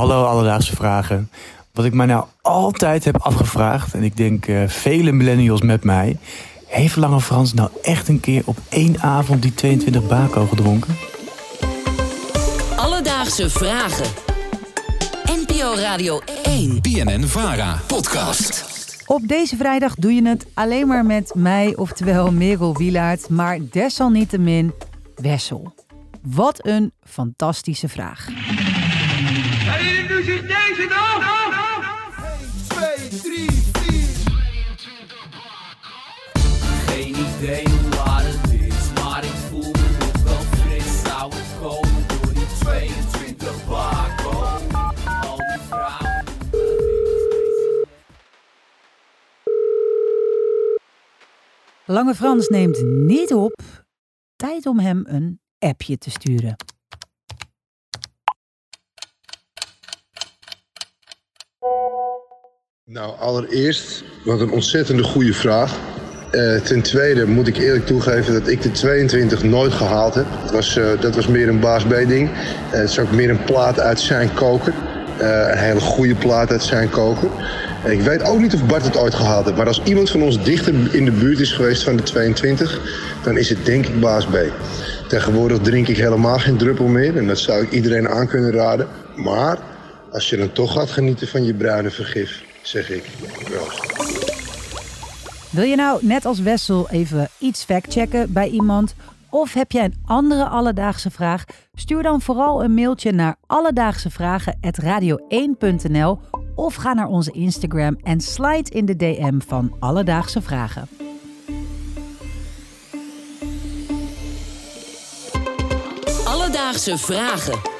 Hallo Alledaagse Vragen. Wat ik mij nou altijd heb afgevraagd, en ik denk uh, vele millennials met mij... heeft Lange Frans nou echt een keer op één avond die 22 bako gedronken? Alledaagse Vragen. NPO Radio 1. BNN Vara. Podcast. Op deze vrijdag doe je het alleen maar met mij, oftewel Merel Wielaert, maar desalniettemin Wessel. Wat een fantastische vraag. En nu zit deze nog! 1, 2, 3, 4. Geen idee hoe laat het is, maar ik voel me nog wel fris. Zou het komen door die 22 bako? Al die vrouwen. Lange Frans neemt niet op. Tijd om hem een appje te sturen. Nou, allereerst, wat een ontzettende goede vraag. Eh, ten tweede moet ik eerlijk toegeven dat ik de 22 nooit gehaald heb. Dat was, eh, dat was meer een baas B-ding. Eh, het is ook meer een plaat uit zijn koker. Een hele goede plaat uit zijn koker. Ik weet ook niet of Bart het ooit gehaald heeft. Maar als iemand van ons dichter in de buurt is geweest van de 22, dan is het denk ik baas B. Tegenwoordig drink ik helemaal geen druppel meer. En dat zou ik iedereen aan kunnen raden. Maar als je dan toch gaat genieten van je bruine vergif, zeg ik proost. Wil je nou net als Wessel even iets factchecken bij iemand? Of heb jij een andere alledaagse vraag? Stuur dan vooral een mailtje naar alledaagsevragen.radio1.nl of ga naar onze Instagram en slide in de DM van Alledaagse Vragen. Alledaagse Vragen.